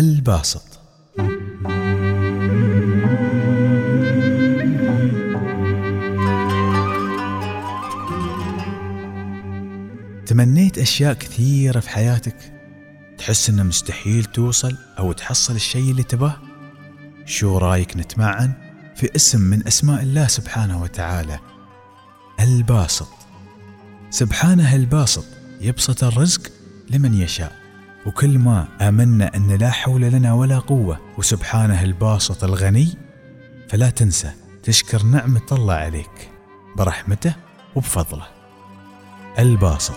الباسط. تمنيت أشياء كثيرة في حياتك؟ تحس إنه مستحيل توصل أو تحصل الشيء اللي تباه شو رأيك نتمعن في اسم من أسماء الله سبحانه وتعالى؟ الباسط. سبحانه الباسط يبسط الرزق لمن يشاء. وكل ما آمنا أن لا حول لنا ولا قوة وسبحانه الباسط الغني فلا تنسى تشكر نعمة الله عليك برحمته وبفضله. الباسط.